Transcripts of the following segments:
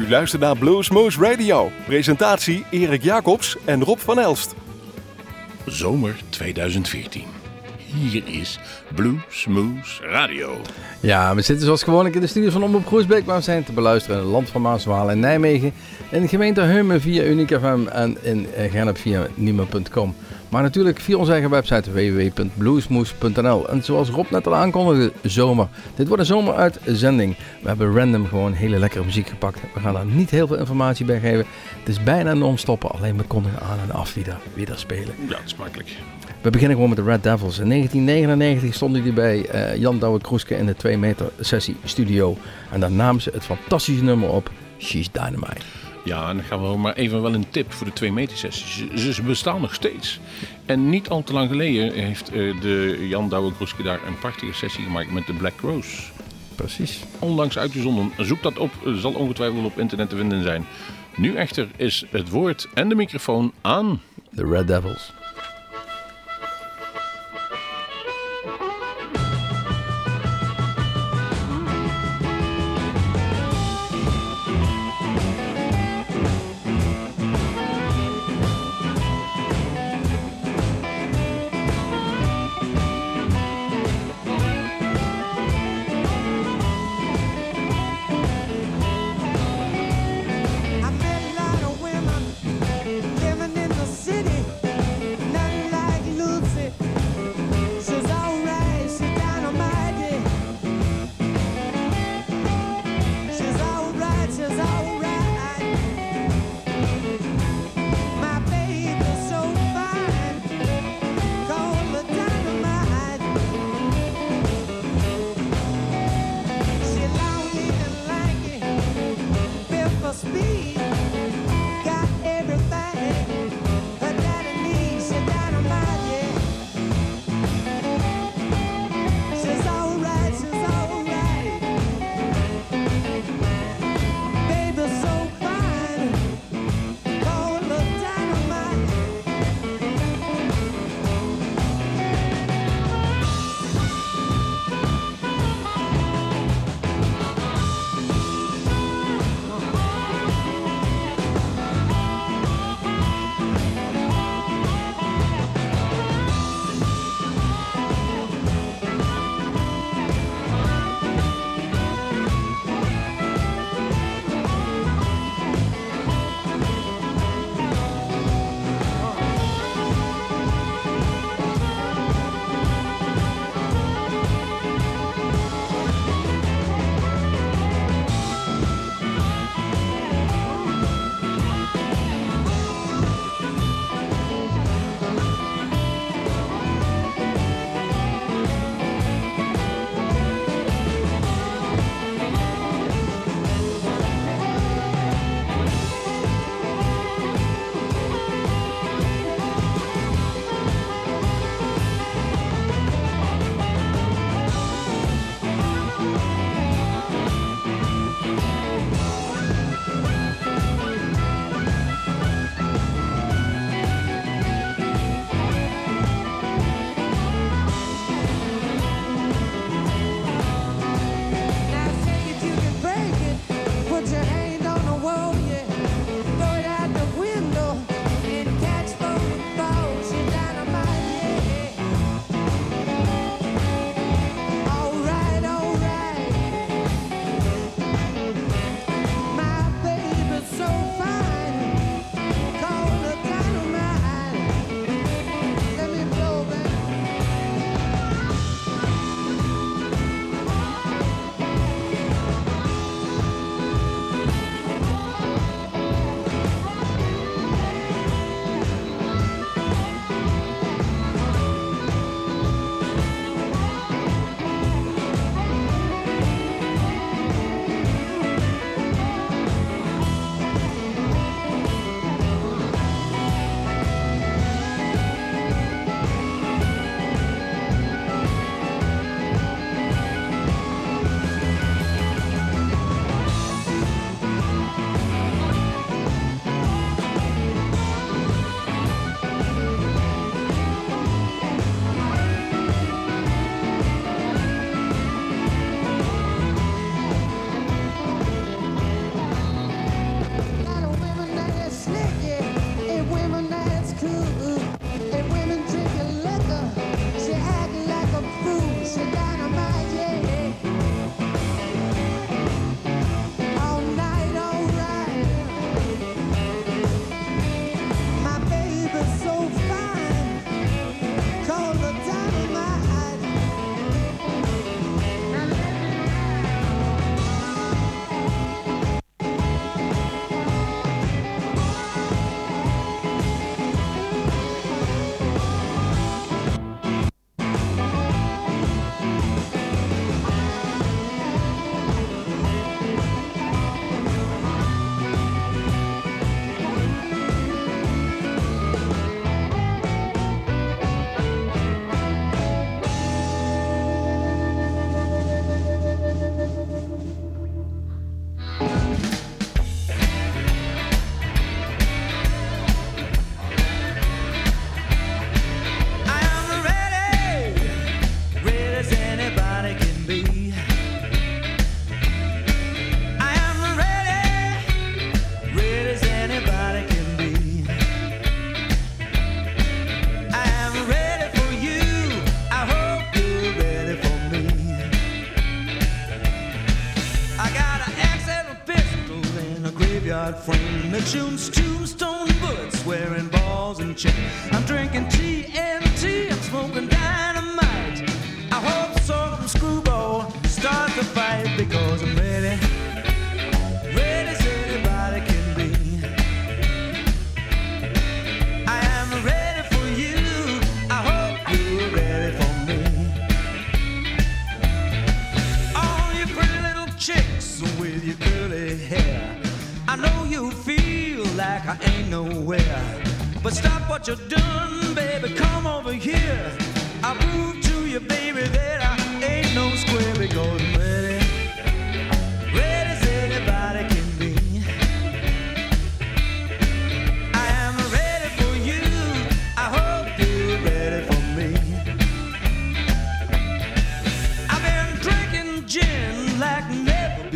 U luistert naar Bluesmoose Radio. Presentatie Erik Jacobs en Rob van Elst. Zomer 2014. Hier is Bluesmoose Radio. Ja, we zitten zoals gewoonlijk in de studio van Omroep Groesbeek, waar we zijn te beluisteren in het land van Maaswaal en Nijmegen, in de gemeente Heumen via Uniek FM en in Gennep via Niemen.com. Maar natuurlijk via onze eigen website www.bluesmoes.nl. En zoals Rob net al aankondigde, zomer. Dit wordt een zomeruitzending. We hebben random gewoon hele lekkere muziek gepakt. We gaan daar niet heel veel informatie bij geven. Het is bijna non-stoppen, alleen we kondigen aan en af wie er, wie er spelen. Ja, het is makkelijk. We beginnen gewoon met de Red Devils. In 1999 stonden die bij uh, Jan Douwe Kroeske in de 2 meter sessie studio. En daar namen ze het fantastische nummer op, She's Dynamite. Ja, en dan gaan we maar even wel een tip voor de 2 meter sessies. Ze bestaan nog steeds. En niet al te lang geleden heeft uh, de Jan Douwe Kroeske daar een prachtige sessie gemaakt met de Black Rose. Precies. Onlangs uitgezonden. Zoek dat op, zal ongetwijfeld op internet te vinden zijn. Nu echter is het woord en de microfoon aan... De Red Devils.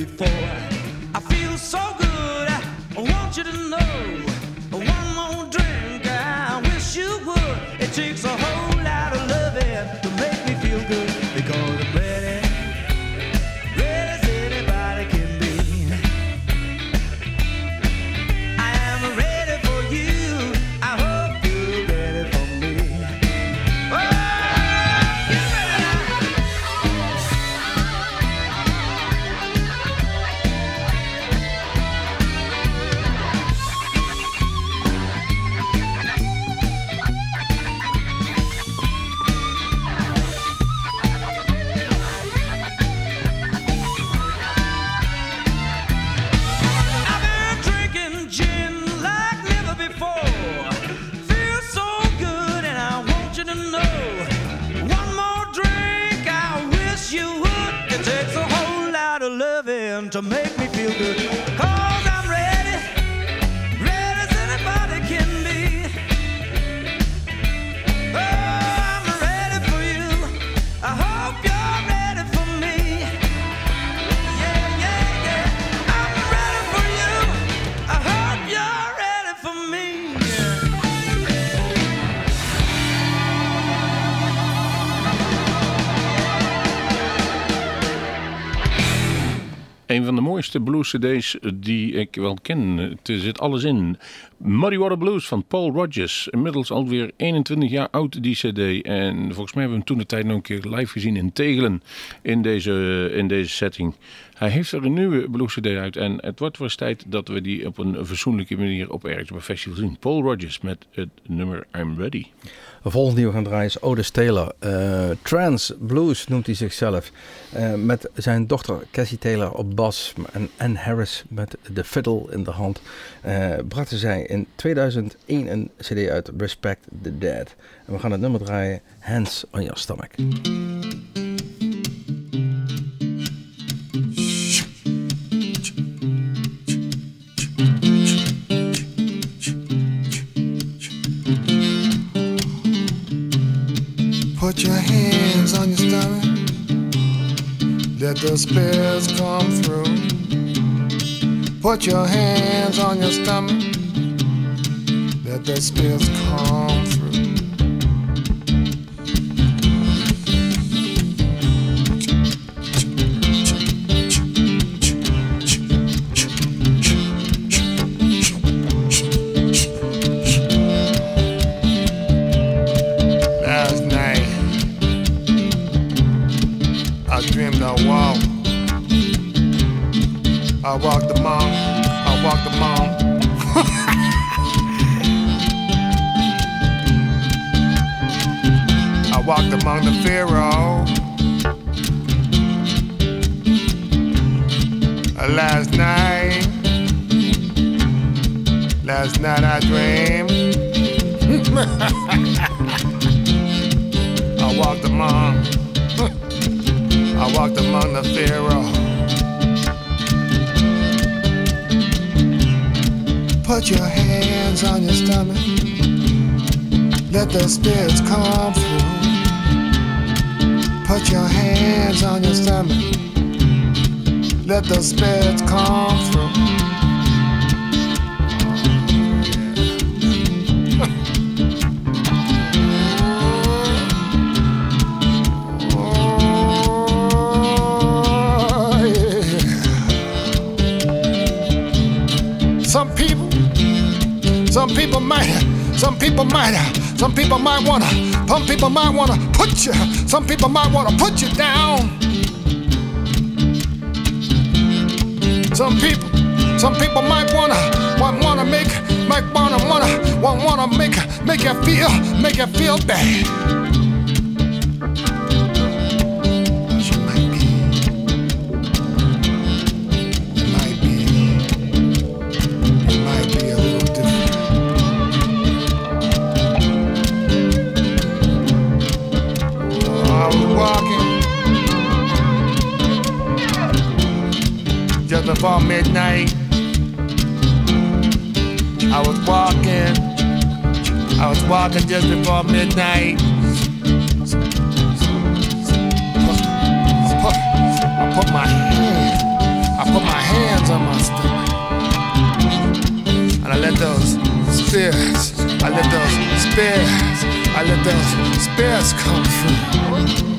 Before. I feel so good. I want you to know. One more drink, I wish you would. It takes a whole De mooiste blues cd's die ik wel ken. Er zit alles in. Muddy Water Blues van Paul Rogers. Inmiddels alweer 21 jaar oud die cd. En volgens mij hebben we hem toen de tijd nog een keer live gezien in Tegelen. In deze, in deze setting. Hij heeft er een nieuwe blues cd uit. En het wordt wel eens tijd dat we die op een verzoenlijke manier op ergens op festival zien. Paul Rogers met het nummer I'm Ready. De volgende die we gaan draaien is Otis Taylor. Eh, Trans Blues noemt hij zichzelf. Eh, met zijn dochter Cassie Taylor op bas en Ann Harris met de fiddle in de hand. eh brachten zij in 2001 een cd uit, Respect the Dead. En we gaan het nummer draaien, Hands on Your Stomach. Let the spirits come through. Put your hands on your stomach. Let the spirits come through. that the spirits come through. Some people, some people might. Some people might, some people might wanna, some people might wanna put you, some people might wanna put you down. Some people, some people might wanna, might wanna make, might wanna, wanna, want wanna make, make you feel, make you feel bad. before midnight. I was walking, I was walking just before midnight. I put, I put my hands, I put my hands on my stomach, and I let those spirits, I let those spirits, I let those spirits come through.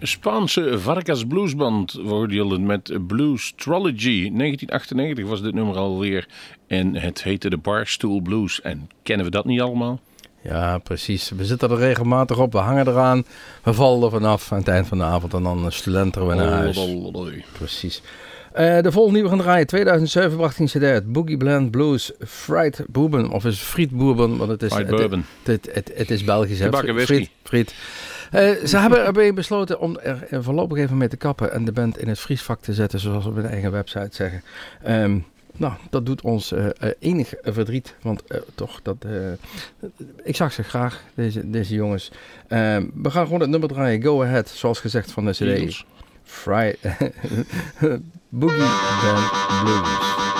Spaanse Vargas Bluesband hoorde je met Blues Trilogy. 1998 was dit nummer alweer en het heette de Barstool Blues. En kennen we dat niet allemaal? Ja, precies. We zitten er regelmatig op, we hangen eraan, we vallen er vanaf aan het eind van de avond en dan slenteren we naar huis. Precies. Eh, de volgende die we gaan draaien, 2007 bracht hij een cd uit, Boogie Blend Blues Fried Bourbon, of is Fried Bourbon, want het is, Fried het, bourbon. het, het, het is Belgisch. hè? Friet. Eh, ze hebben erbij besloten om er eh, voorlopig even mee te kappen en de band in het vriesvak te zetten, zoals we op hun eigen website zeggen. Ehm, nou, dat doet ons eh, enig verdriet, want toch, dat, ik zag ze graag, deze, deze jongens. Ehm, we gaan gewoon het nummer draaien, Go Ahead, zoals gezegd van de CD. Fry Boogie Band Blues.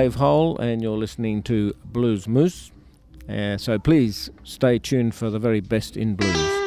Dave Hole, and you're listening to Blues Moose. Uh, so please stay tuned for the very best in blues.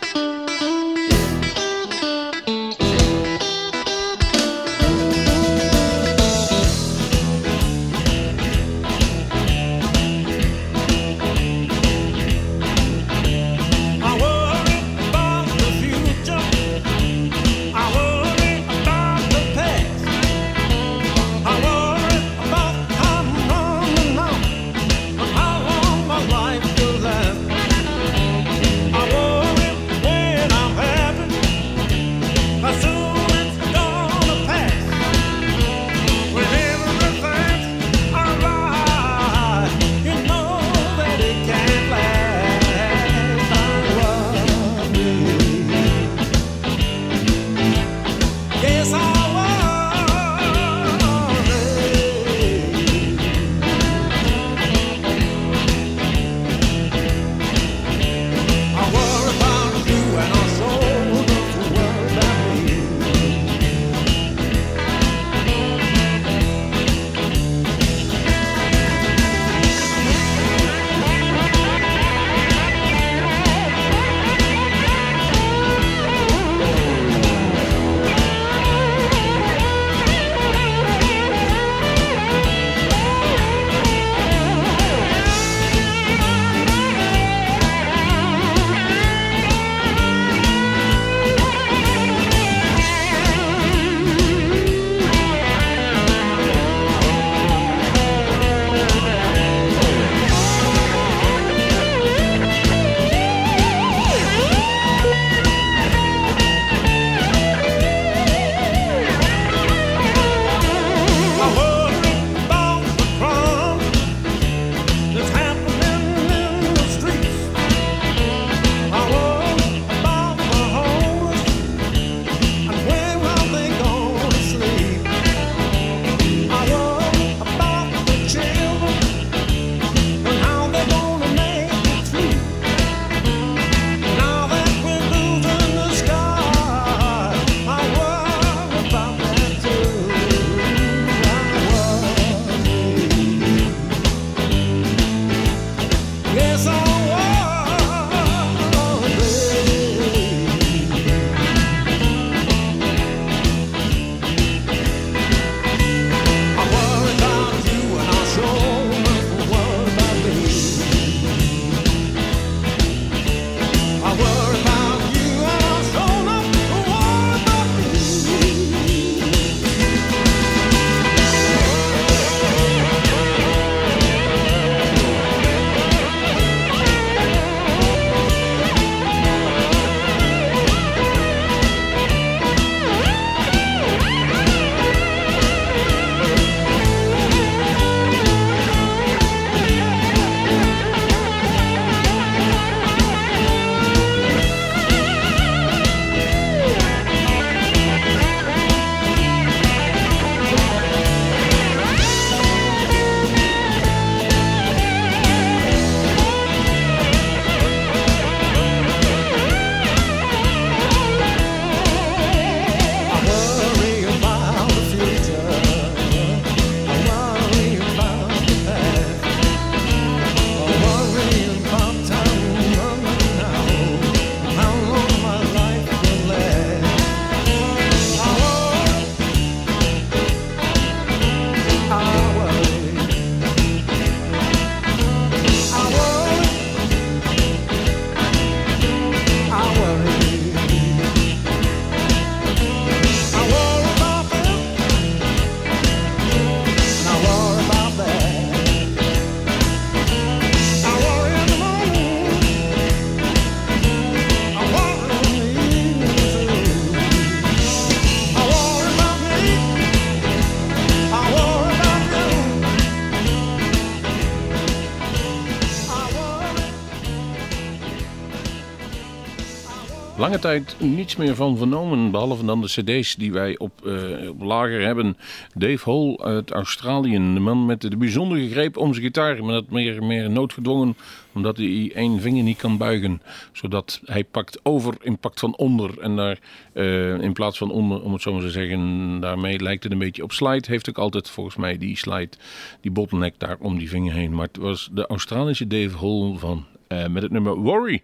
Lange tijd niets meer van vernomen, behalve dan de cd's die wij op, eh, op lager hebben. Dave Hall uit Australië, de man met de bijzondere greep om zijn gitaar, maar dat meer, meer noodgedwongen, omdat hij één vinger niet kan buigen. Zodat hij pakt over in pakt van onder en daar eh, in plaats van onder, om het zo maar te zeggen, daarmee lijkt het een beetje op slide. Heeft ook altijd volgens mij die slide, die bottleneck daar om die vinger heen. Maar het was de Australische Dave Hall van, eh, met het nummer Worry.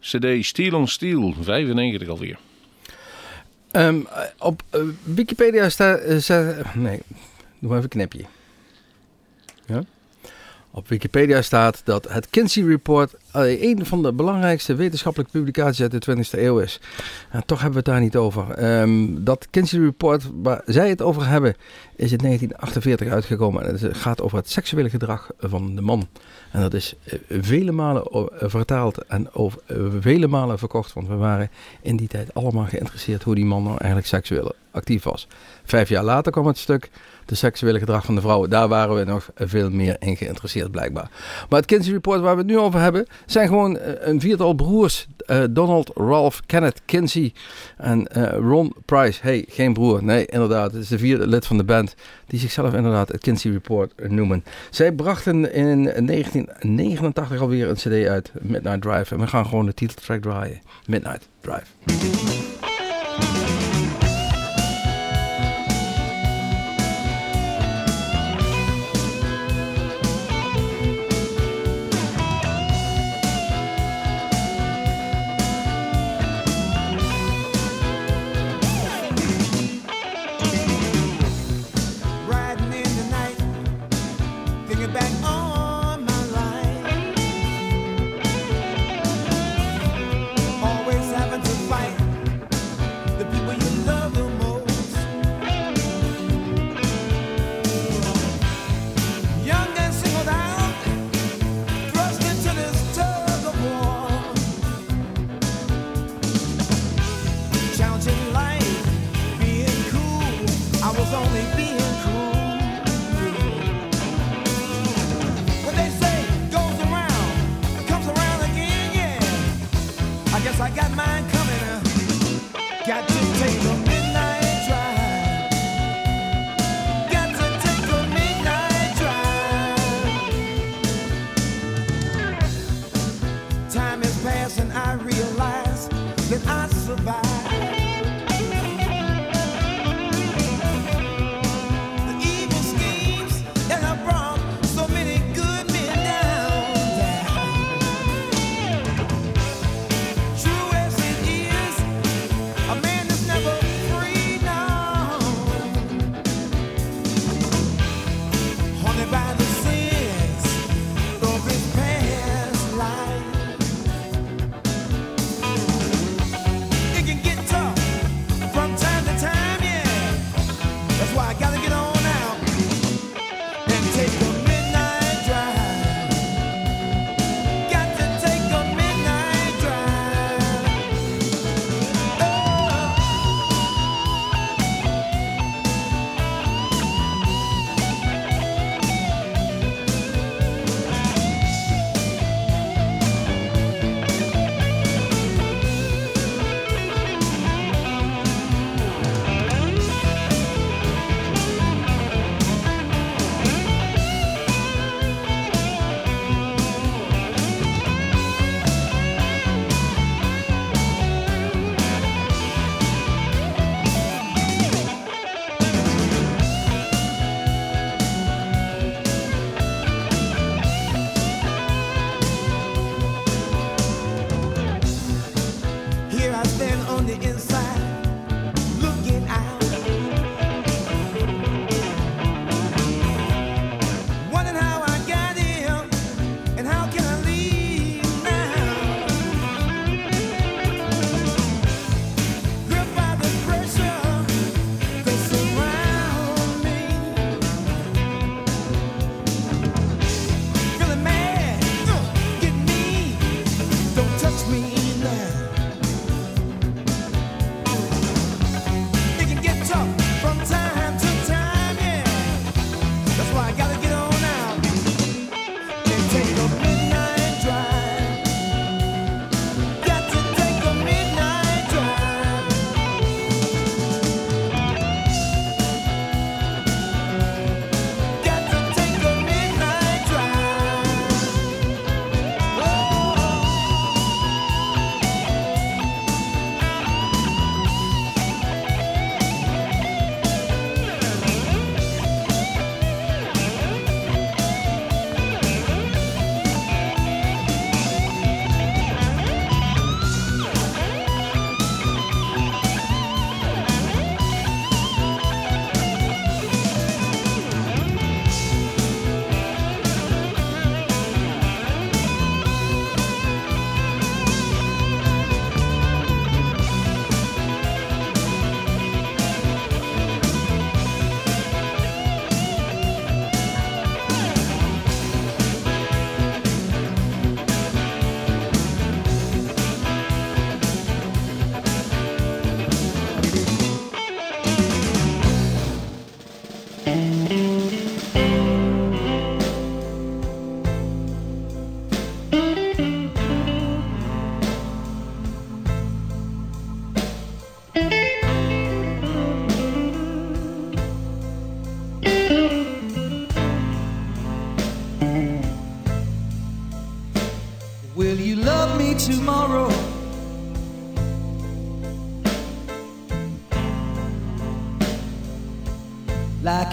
CD Steel on Steel, 95 alweer. Ehm, op eh, Wikipedia staat... staat- nee, doe maar even een knipje. Ja? Op Wikipedia staat dat het Kinsey Report eh, een van de belangrijkste wetenschappelijke publicaties uit de 20e eeuw is. En toch hebben we het daar niet over. Ehm, dat Kinsey Report, waar zij het over hebben, is in 1948 uitgekomen. En het gaat over het seksuele gedrag van de man. En dat is eh, vele malen vertaald en over, eh, vele malen verkocht. Want we waren in die tijd allemaal geïnteresseerd hoe die man nou eigenlijk seksueel actief was. Vijf jaar later kwam het stuk de seksuele gedrag van de vrouwen. Daar waren we nog veel meer in geïnteresseerd blijkbaar. Maar het Kinsey Report waar we het nu over hebben, zijn gewoon eh, een viertal broers. Eh, Donald, Ralph, Kenneth, Kinsey en eh, Ron Price. Hey, geen broer. Nee, inderdaad. Het is de vierde lid van de band die zichzelf inderdaad het Kinsey Report noemen. Zij brachten in 1989 alweer een cd uit, Midnight Drive. En we gaan gewoon de titeltrack draaien. Midnight Drive.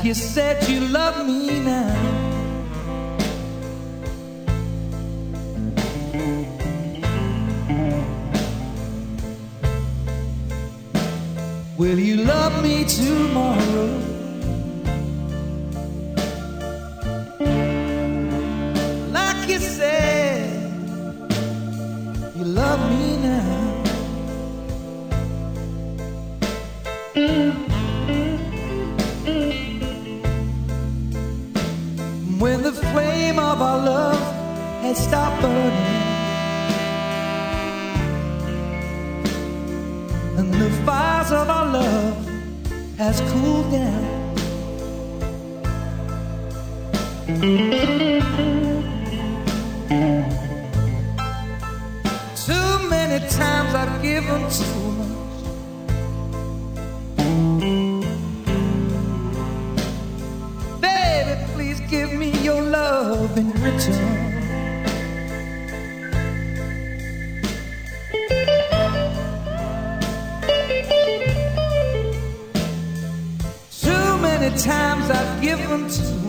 You said you love me now. Will you love me tomorrow? your love in return. Too many times I've given to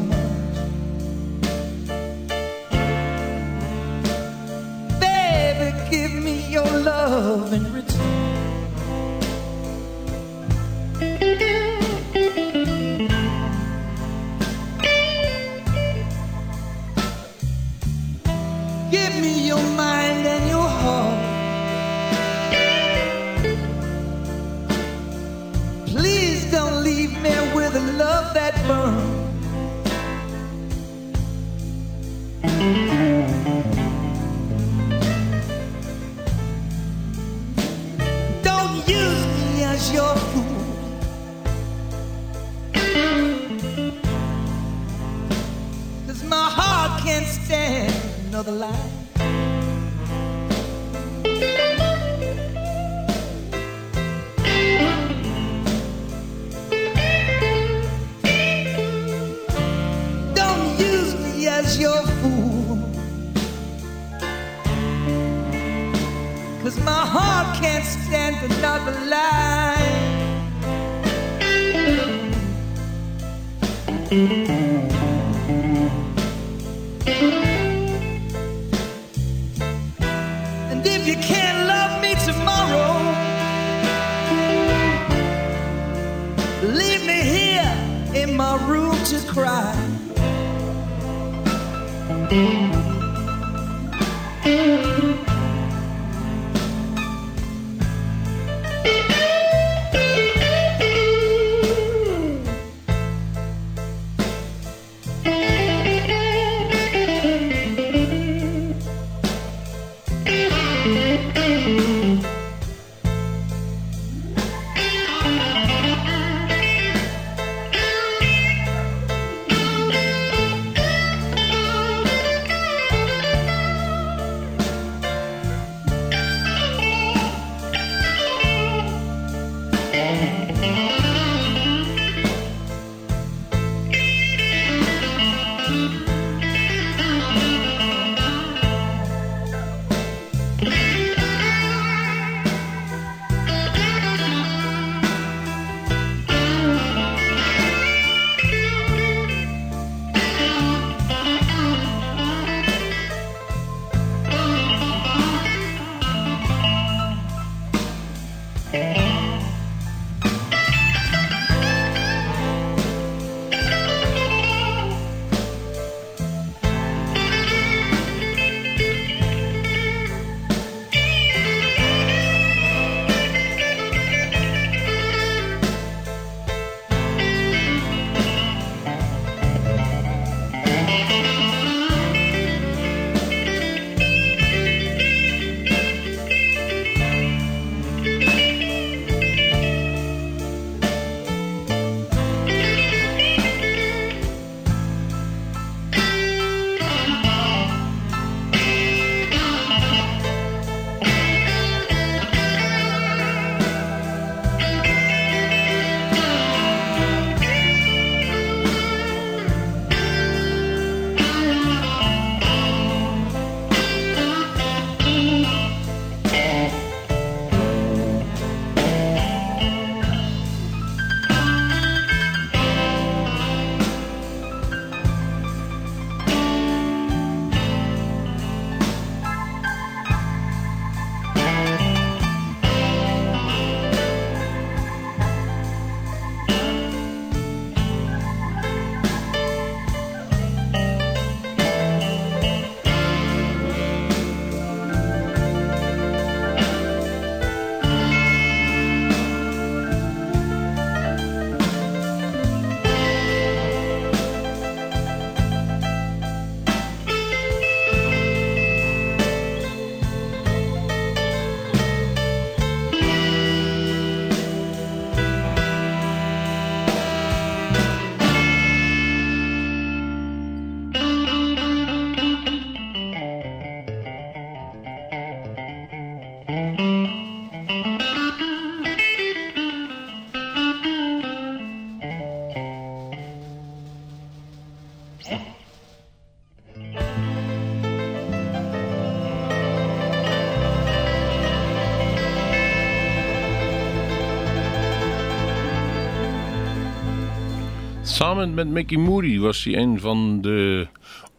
Samen met Mickey Moody was hij een van de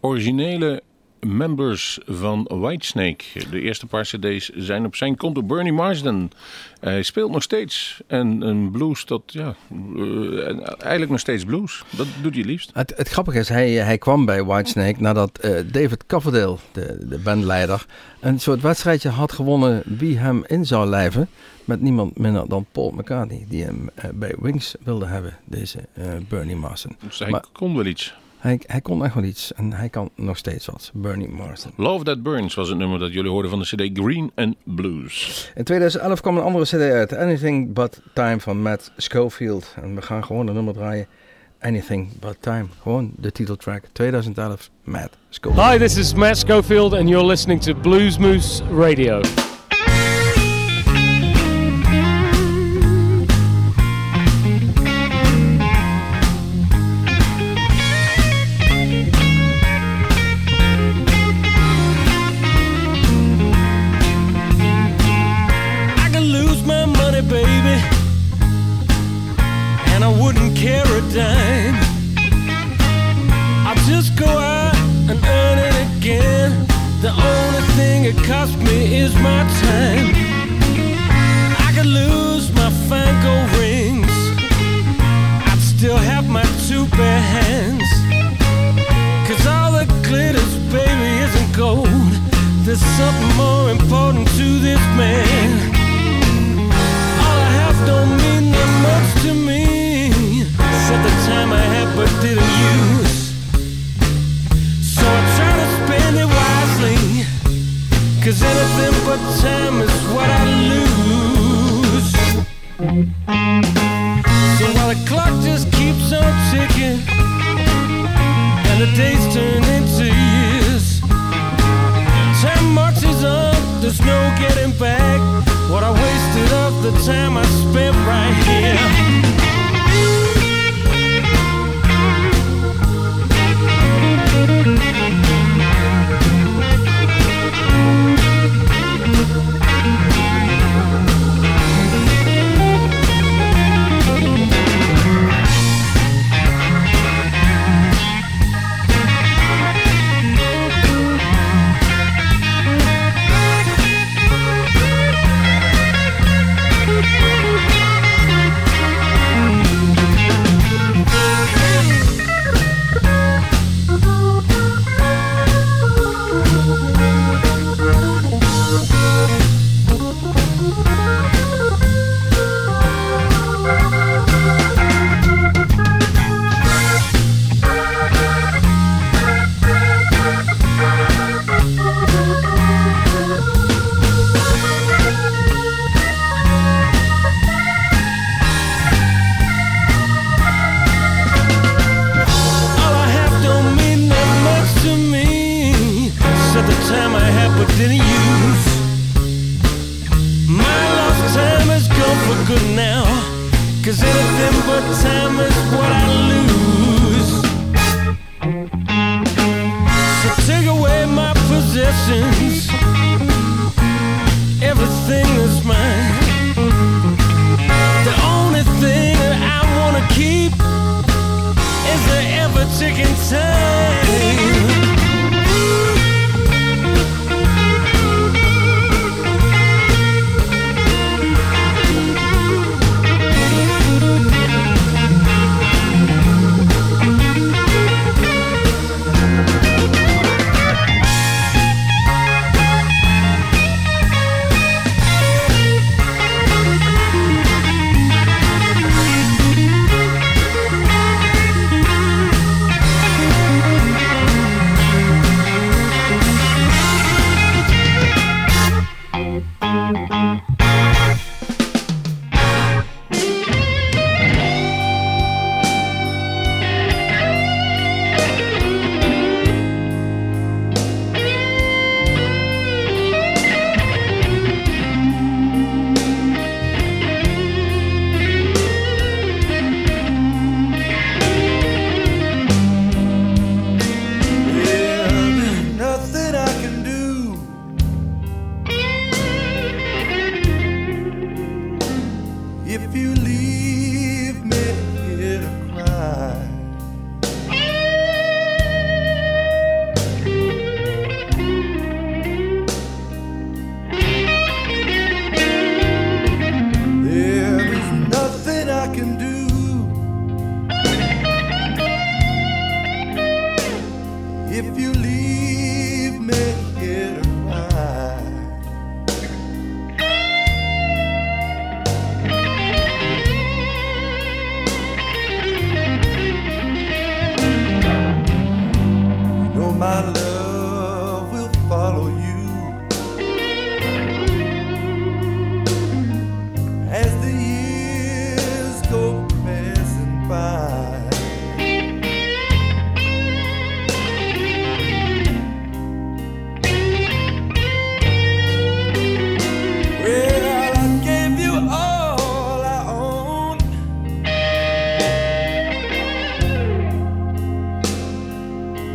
originele members van Whitesnake. De eerste paar cd's zijn op zijn konto. Bernie Marsden. Hij speelt nog steeds. En een blues, dat ja, eh, eigenlijk nog steeds blues. Dat doet hij liefst. Het, het grappige is, hij, hij kwam bij Whitesnake nadat eh, David Coverdale, de, de bandleider, een soort wedstrijdje had gewonnen wie hem in zou lijven. Met niemand minder dan Paul McCartney, die hem eh, bij Wings wilde hebben, deze Bernie Marsden. Dus hij Maar- kon wel iets. Hij, hij kon echt wel iets en hij kan nog steeds wat, Bernie Marsden. Love That Burns was het nummer dat jullie hoorden van de cd Green and Blues. In 2011 kwam een andere cd uit, Anything But Time van Matt Schofield. En we gaan gewoon de nummer draaien, Anything But Time. Gewoon de titeltrack, 2011, Matt Schofield. Hi, this is Matt Schofield, and you're listening to Blues Moose Radio.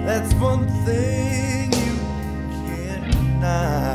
That's one thing you can't deny.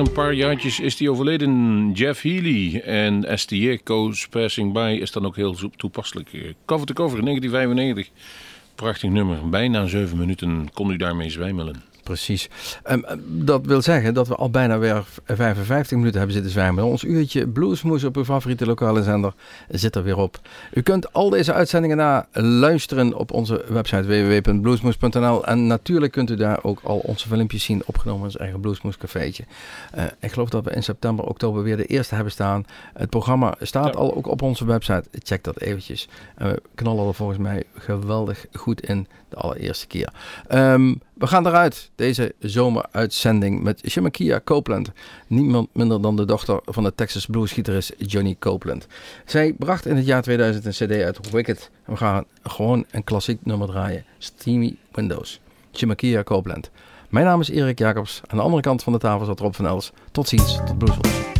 Een paar jaartjes is hij overleden. Jeff Healy en Goes Passing By is dan ook heel toepasselijk. Eh, Cover to cover 1995. Prachtig nummer. Bijna zeven minuten kon u daarmee zwijmelen. Precies. Ehm, eh, dat wil zeggen dat we al bijna weer 55 minuten hebben zitten zwijmelen. Ons uurtje bluesmoes op uw favoriete lokale zender zit er weer op. U kunt al deze uitzendingen na luisteren op onze website www.bluesmoes.nl. En natuurlijk kunt u daar ook al onze filmpjes zien opgenomen in ons eigen Bluesmoes cafeetje. Eh, ik geloof dat we in september, oktober weer de eerste hebben staan. Het programma staat Ja. al ook op onze website. Check dat eventjes. En we knallen er volgens mij geweldig goed in de allereerste keer. Ehm, we gaan eruit, deze zomeruitzending met Shemakia Copeland. Niemand minder dan de dochter van de Texas bluesgitarist Johnny Copeland. Zij bracht in het jaar 2000 een cd uit Wicked. We gaan gewoon een klassiek nummer draaien. Steamy Windows. Shemakia Copeland. Mijn naam is Erik Jacobs. Aan de andere kant van de tafel zat Rob van Els. Tot ziens, tot Bluesmoes.